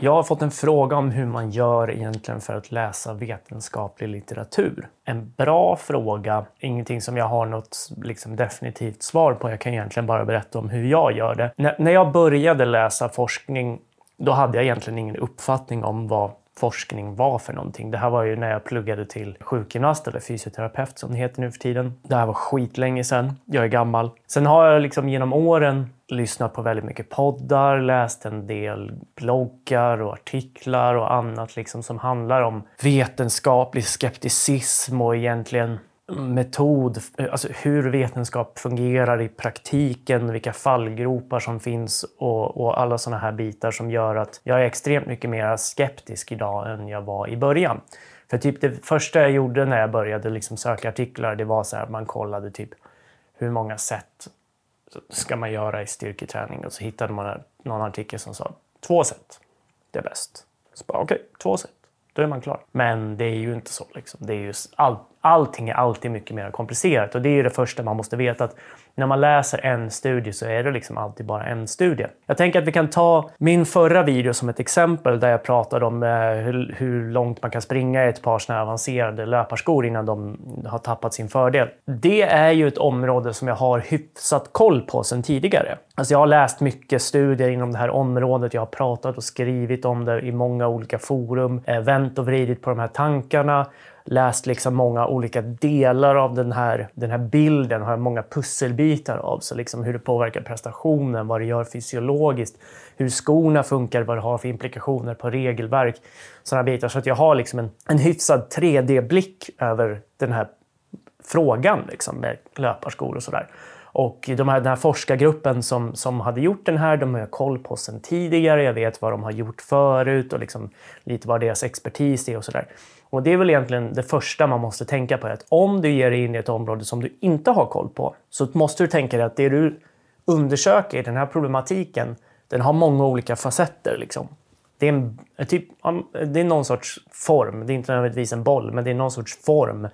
Jag har fått en fråga om hur man gör egentligen för att läsa vetenskaplig litteratur. En bra fråga, ingenting som jag har något liksom, definitivt svar på. Jag kan egentligen bara berätta om hur jag gör det. N när jag började läsa forskning, då hade jag egentligen ingen uppfattning om vad forskning var för någonting. Det här var ju när jag pluggade till sjukgymnast eller fysioterapeut som det heter nu för tiden. Det här var skitlänge sedan. Jag är gammal. Sen har jag liksom genom åren lyssnat på väldigt mycket poddar, läst en del bloggar och artiklar och annat liksom som handlar om vetenskaplig skepticism och egentligen metod, alltså hur vetenskap fungerar i praktiken, vilka fallgropar som finns och, och alla sådana här bitar som gör att jag är extremt mycket mer skeptisk idag än jag var i början. För typ det första jag gjorde när jag började liksom söka artiklar, det var så här, man kollade typ hur många sätt ska man göra i styrketräning och så hittade man någon artikel som sa två sätt, det är bäst. Så bara okej, okay, två sätt, då är man klar. Men det är ju inte så. Liksom. Det är ju all, allting är alltid mycket mer komplicerat och det är ju det första man måste veta att när man läser en studie så är det liksom alltid bara en studie. Jag tänker att vi kan ta min förra video som ett exempel där jag pratade om eh, hur, hur, långt man kan springa i ett par såna avancerade löparskor innan de har tappat sin fördel. Det är ju ett område som jag har hyfsat koll på sedan tidigare. Alltså jag har läst mycket studier inom det här området. Jag har pratat och skrivit om det i många olika forum, eh, vänt och vridit på de här tankarna läst liksom många olika delar av den här, den här bilden, har många pusselbitar av. Så liksom hur det påverkar prestationen, vad det gör fysiologiskt, hur skorna funkar, vad det har för implikationer på regelverk. Sådana bitar. Så att jag har liksom en, en hyfsad 3D-blick över den här frågan liksom, med löparskor och sådär. Och de här, den här forskargruppen som, som hade gjort den här, de har jag koll på sedan tidigare. Jag vet vad de har gjort förut och liksom lite vad deras expertis är och sådär. Och det är väl egentligen det första man måste tänka på. Att om du ger dig in i ett område som du inte har koll på så måste du tänka dig att det du undersöker, den här problematiken, den har många olika facetter. Liksom. Det, är en, typ, det är någon sorts form, det är inte nödvändigtvis en boll, men det är någon sorts form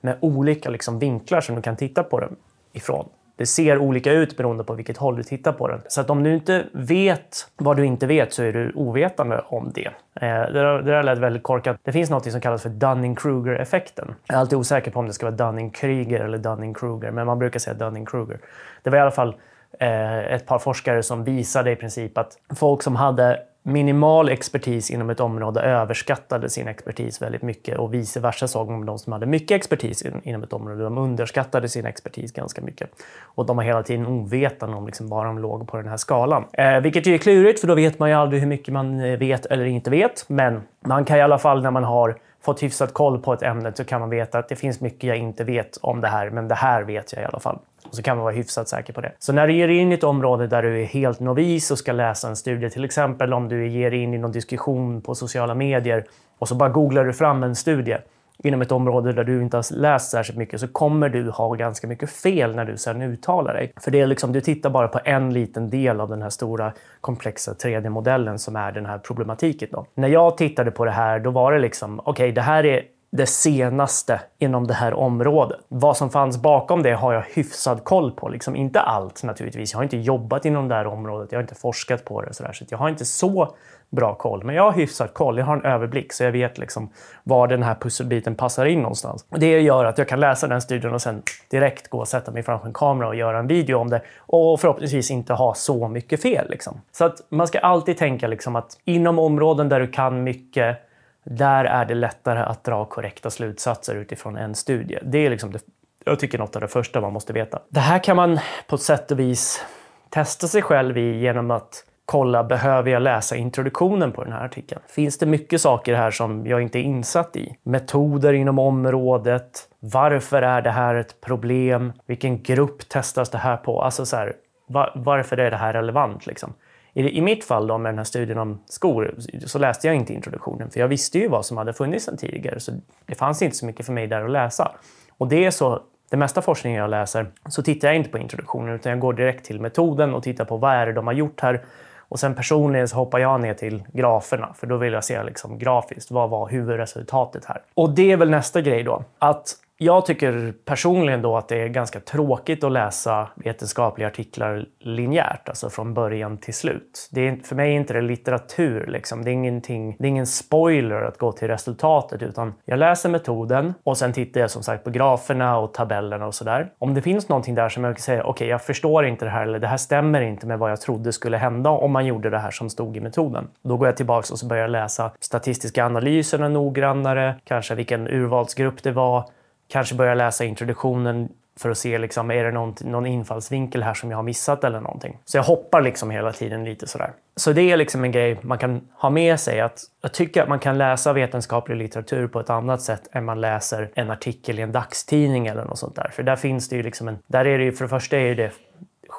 med olika liksom, vinklar som du kan titta på den ifrån. Det ser olika ut beroende på vilket håll du tittar på den. Så att om du inte vet vad du inte vet så är du ovetande om det. Eh, det, där lät väldigt korkat. Det finns något som kallas för Dunning-Kruger-effekten. Jag är alltid osäker på om det ska vara Dunning-Kryger eller Dunning-Kruger, men man brukar säga Dunning-Kruger. Det var i alla fall eh, ett par forskare som visade i princip att folk som hade minimal expertis inom ett område överskattade sin expertis väldigt mycket och vice versa såg man de som hade mycket expertis inom ett område. De underskattade sin expertis ganska mycket. Och de var hela tiden ovetande om liksom var de låg på den här skalan. Eh, vilket ju är klurigt för då vet man ju aldrig hur mycket man eh, vet eller inte vet. Men man kan i alla fall när man har fått hyfsat koll på ett ämne så kan man veta att det finns mycket jag inte vet om det här, men det här vet jag i alla fall. Och så kan man vara hyfsat säker på det. Så när du ger in i ett område där du är helt novis och ska läsa en studie, till exempel om du ger in i någon diskussion på sociala medier och så bara googlar du fram en studie inom ett område där du inte har läst särskilt mycket så kommer du ha ganska mycket fel när du sen uttalar dig. För det är liksom, du tittar bara på en liten del av den här stora komplexa 3D-modellen som är den här problematiken. Då. När jag tittade på det här, då var det liksom, okej, okay, det här är det senaste inom det här området. Vad som fanns bakom det har jag hyfsad koll på. Liksom inte allt naturligtvis. Jag har inte jobbat inom det här området. Jag har inte forskat på det. Så, där, så jag har inte så bra koll. Men jag har hyfsat koll. Jag har en överblick så jag vet liksom var den här pusselbiten passar in någonstans. Det gör att jag kan läsa den studien och sen direkt gå och sätta mig framför en kamera och göra en video om det. Och förhoppningsvis inte ha så mycket fel. Liksom. Så att man ska alltid tänka liksom att inom områden där du kan mycket där är det lättare att dra korrekta slutsatser utifrån en studie. Det är liksom det, jag tycker något av det första man måste veta. Det här kan man på ett sätt och vis testa sig själv i genom att kolla, behöver jag läsa introduktionen på den här artikeln? Finns det mycket saker här som jag inte är insatt i? Metoder inom området? Varför är det här ett problem? Vilken grupp testas det här på? Alltså så här, var, varför är det här relevant? Liksom? I, I mitt fall då med den här studien om skor så läste jag inte introduktionen för jag visste ju vad som hade funnits sedan tidigare så det fanns inte så mycket för mig där att läsa. Och det är så det mesta forskningen jag läser så tittar jag inte på introduktionen utan jag går direkt till metoden och tittar på vad är det de har gjort här. Och sen personligen så hoppar jag ner till graferna för då vill jag se liksom grafiskt vad var huvudresultatet här. Och det är väl nästa grej då. Att jag tycker personligen då att det är ganska tråkigt att läsa vetenskapliga artiklar linjärt, alltså från början till slut. Det är, för mig är inte det litteratur, liksom. det, är ingenting, det är ingen spoiler att gå till resultatet, utan jag läser metoden och sen tittar jag som sagt på graferna och tabellerna och sådär. Om det finns någonting där som jag kan säga, okej, okay, jag förstår inte det här eller det här stämmer inte med vad jag trodde skulle hända om man gjorde det här som stod i metoden. Då går jag tillbaka och så börjar jag läsa statistiska analyserna noggrannare, kanske vilken urvalsgrupp det var, kanske börja läsa introduktionen för att se liksom, är det någon, någon infallsvinkel här som jag har missat eller någonting. Så jag hoppar liksom hela tiden lite sådär. Så det är liksom en grej man kan ha med sig. att Jag tycker att man kan läsa vetenskaplig litteratur på ett annat sätt än man läser en artikel i en dagstidning eller något sånt där. För där finns det ju liksom en... Där är det ju, för det första är det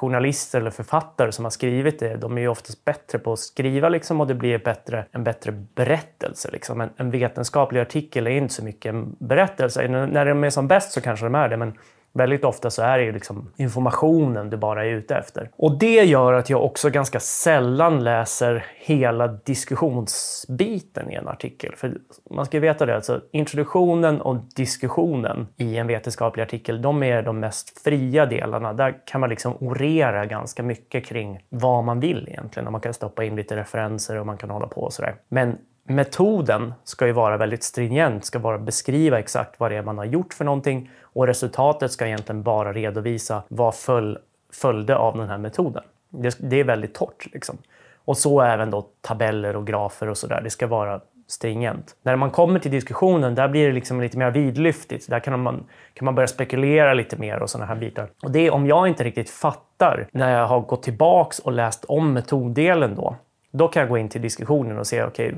journalister eller författare som har skrivit det, de är ju oftast bättre på att skriva liksom, och det blir bättre, en bättre berättelse. Liksom. En, en vetenskaplig artikel är inte så mycket en berättelse. När de är som bäst så kanske de är det, men Väldigt ofta så är det ju liksom informationen du bara är ute efter. Och det gör att jag också ganska sällan läser hela diskussionsbiten i en artikel. För man ska ju veta det, alltså introduktionen och diskussionen i en vetenskaplig artikel, de är de mest fria delarna. Där kan man liksom orera ganska mycket kring vad man vill egentligen. Och man kan stoppa in lite referenser och man kan hålla på och sådär. Men metoden ska ju vara väldigt stringent, ska bara beskriva exakt vad det är man har gjort för någonting och resultatet ska egentligen bara redovisa vad föl, följde av den här metoden. Det, det är väldigt torrt. Liksom. Och så även då tabeller och grafer och sådär. Det ska vara stringent. När man kommer till diskussionen, där blir det liksom lite mer vidlyftigt. Där kan man, kan man börja spekulera lite mer och sådana här bitar. Och det är om jag inte riktigt fattar när jag har gått tillbaks och läst om metoddelen då, då kan jag gå in till diskussionen och se okay,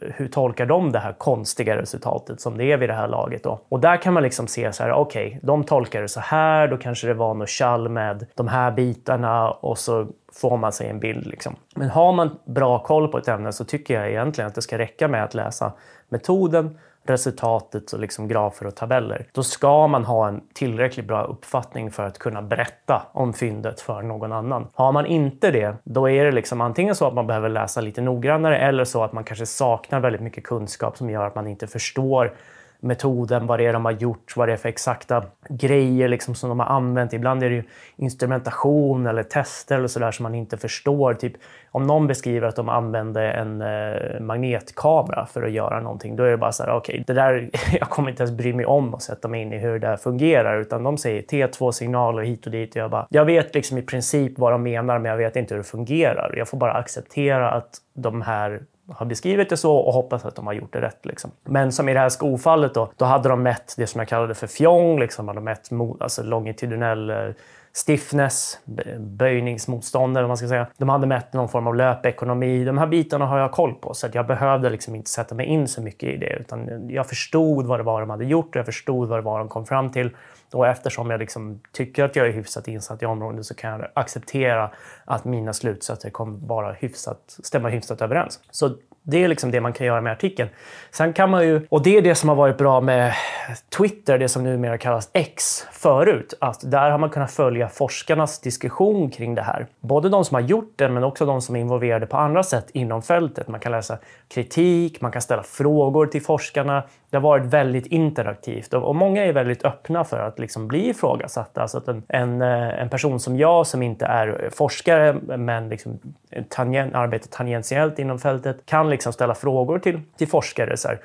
hur tolkar de det här konstiga resultatet som det är vid det här laget. Då? Och där kan man liksom se så här, okej, okay, de tolkar det så här, då kanske det var något kall med de här bitarna och så får man sig en bild. Liksom. Men har man bra koll på ett ämne så tycker jag egentligen att det ska räcka med att läsa metoden, resultatet och liksom grafer och tabeller. Då ska man ha en tillräckligt bra uppfattning för att kunna berätta om fyndet för någon annan. Har man inte det, då är det liksom antingen så att man behöver läsa lite noggrannare eller så att man kanske saknar väldigt mycket kunskap som gör att man inte förstår metoden, vad det är de har gjort, vad det är för exakta grejer liksom som de har använt. Ibland är det ju instrumentation eller tester eller sådär som man inte förstår. Typ, om någon beskriver att de använde en eh, magnetkamera för att göra någonting, då är det bara så här, okej, okay, det där, jag kommer inte ens bry mig om att sätta mig in i hur det här fungerar, utan de säger T2-signaler hit och dit och jag bara, jag vet liksom i princip vad de menar, men jag vet inte hur det fungerar. Jag får bara acceptera att de här har beskrivit det så och hoppas att de har gjort det rätt. Liksom. Men som i det här skofallet då, då hade de mätt det som jag kallade för fjong, liksom, de hade mätt alltså longitudinell eh, stiffness, böjningsmotstånd eller vad man ska säga. De hade mätt någon form av löpekonomi. De här bitarna har jag koll på så att jag behövde liksom inte sätta mig in så mycket i det utan jag förstod vad det var de hade gjort och jag förstod vad det var de kom fram till. Och eftersom jag liksom tycker att jag är hyfsat insatt i området så kan jag acceptera att mina slutsatser kommer vara hyfsat, stämma hyfsat överens. Så det är liksom det man kan göra med artikeln. Sen kan man ju, och det är det som har varit bra med Twitter, det som numera kallas X förut, att där har man kunnat följa forskarnas diskussion kring det här. Både de som har gjort den, men också de som är involverade på andra sätt inom fältet. Man kan läsa kritik, man kan ställa frågor till forskarna. Det har varit väldigt interaktivt och, många är väldigt öppna för att liksom bli ifrågasatta. Alltså att en, en, eh, en person som jag som inte är eh, forskare men liksom tangent, arbetar tangentiellt inom fältet kan liksom ställa frågor till, till forskare. Så här,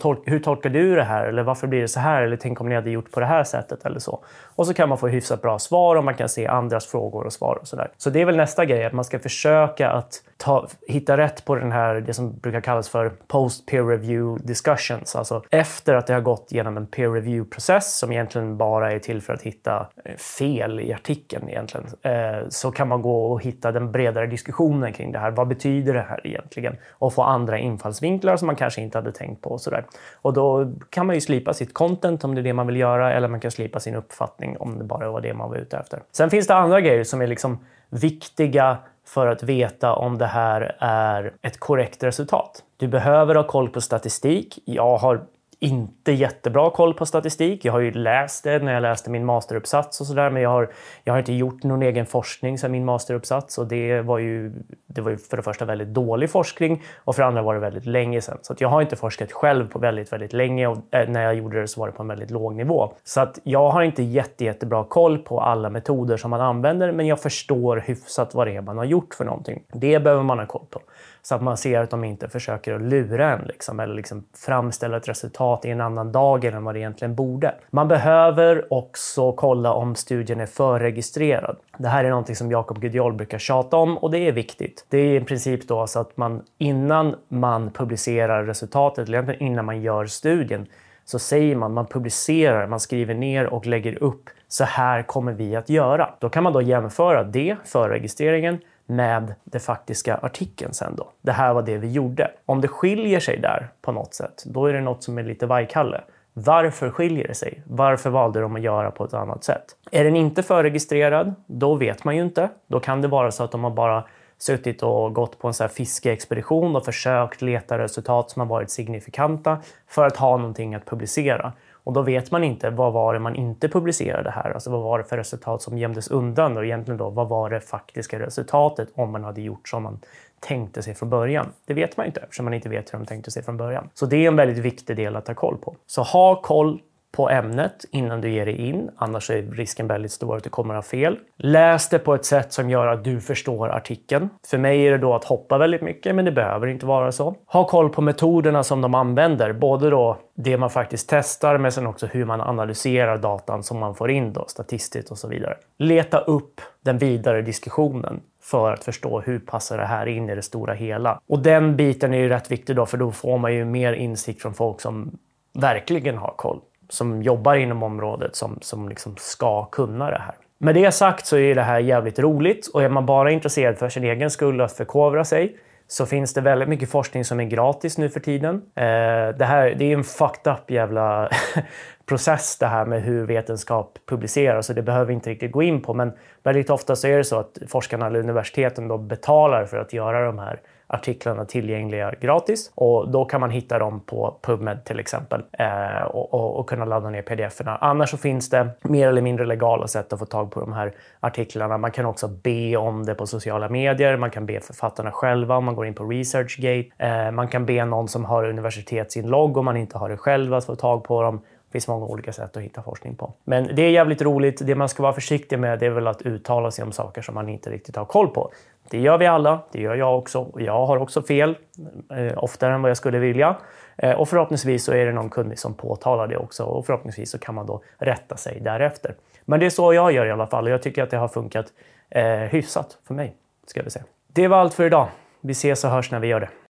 Tol hur tolkar du det här? Eller varför blir det så här? Eller tänk om ni hade gjort på det här sättet eller så. Och så kan man få hyfsat bra svar och man kan se andras frågor och svar och sådär. Så det är väl nästa grej, att man ska försöka att ta, hitta rätt på den här, det som brukar kallas för post peer review discussions. Alltså efter att det har gått genom en peer review process som egentligen bara är till för att hitta eh, fel i artikeln egentligen. Eh, så kan man gå och hitta den bredare diskussionen kring det här. Vad betyder det här egentligen? Och få andra infallsvinklar som man kanske inte hade tänkt på. Och, så sådär. och då kan man ju slipa sitt content om det är det man vill göra eller man kan slipa sin uppfattning om det bara var det man var ute efter. Sen finns det andra grejer som är liksom viktiga för att veta om det här är ett korrekt resultat. Du behöver ha koll på statistik. Jag har inte jättebra koll på statistik. Jag har ju läst det när jag läste min masteruppsats och sådär, men jag har, jag har inte gjort någon egen forskning sedan min masteruppsats och det var, ju, det var ju för det första väldigt dålig forskning och för det andra var det väldigt länge sedan. Så jag har inte forskat själv på väldigt, väldigt länge och eh, när jag gjorde det så var det på en väldigt låg nivå. Så att jag har inte jätte, jättebra koll på alla metoder som man använder, men jag förstår hyfsat vad det är man har gjort för någonting. Det behöver man ha koll på. Så att man ser att de inte försöker att lura en liksom, eller liksom framställa ett resultat i en annan dag än vad det egentligen borde. Man behöver också kolla om studien är förregistrerad. Det här är någonting som Jakob Gudjol brukar tjata om och det är viktigt. Det är i princip då så att man innan man publicerar resultatet, eller egentligen innan man gör studien, så säger man, man publicerar, man skriver ner och lägger upp. Så här kommer vi att göra. Då kan man då jämföra det, förregistreringen, med den faktiska artikeln sen då. Det här var det vi gjorde. Om det skiljer sig där på något sätt, då är det något som är lite vajkalle. Varför skiljer det sig? Varför valde de att göra på ett annat sätt? Är den inte förregistrerad, då vet man ju inte. Då kan det vara så att de har bara suttit och gått på en så här fiskeexpedition och försökt leta resultat som har varit signifikanta för att ha någonting att publicera. Och då vet man inte vad var det man inte publicerade här. Alltså vad var det för resultat som gömdes undan och egentligen då vad var det faktiska resultatet om man hade gjort som man tänkte sig från början. Det vet man inte eftersom man inte vet hur de tänkte sig från början. Så det är en väldigt viktig del att ha koll på. Så ha koll på ämnet innan du ger dig in. Annars är risken väldigt stor att du kommer att ha fel. Läs det på ett sätt som gör att du förstår artikeln. För mig är det då att hoppa väldigt mycket, men det behöver inte vara så. Ha koll på metoderna som de använder, både då det man faktiskt testar, men sen också hur man analyserar datan som man får in då, statistiskt och så vidare. Leta upp den vidare diskussionen för att förstå hur passar det här in i det stora hela. Och den biten är ju rätt viktig då, för då får man ju mer insikt från folk som verkligen har koll som jobbar inom området som, som liksom ska kunna det här. Med det sagt så är det här jävligt roligt och är man bara intresserad för sin egen skull att förkovra sig så finns det väldigt mycket forskning som är gratis nu för tiden. Eh, det, här, det är en fucked up jävla process det här med hur vetenskap publiceras och det behöver vi inte riktigt gå in på men väldigt ofta så är det så att forskarna eller universiteten då betalar för att göra de här artiklarna tillgängliga gratis och då kan man hitta dem på PubMed till exempel eh, och, och, och, kunna ladda ner pdf-erna. Annars så finns det mer eller mindre legala sätt att få tag på de här artiklarna. Man kan också be om det på sociala medier. Man kan be författarna själva om man går in på ResearchGate. Eh, man kan be någon som har universitetsinlogg om man inte har det själv att få tag på dem. Det finns många olika sätt att hitta forskning på. Men det är jävligt roligt. Det man ska vara försiktig med det är väl att uttala sig om saker som man inte riktigt har koll på. Det gör vi alla. Det gör jag också. Och jag har också fel, eh, oftare än vad jag skulle vilja. Eh, och förhoppningsvis så är det någon kunnig som påtalar det också och förhoppningsvis så kan man då rätta sig därefter. Men det är så jag gör i alla fall och jag tycker att det har funkat eh, hyfsat för mig. Ska vi säga. Det var allt för idag. Vi ses och hörs när vi gör det.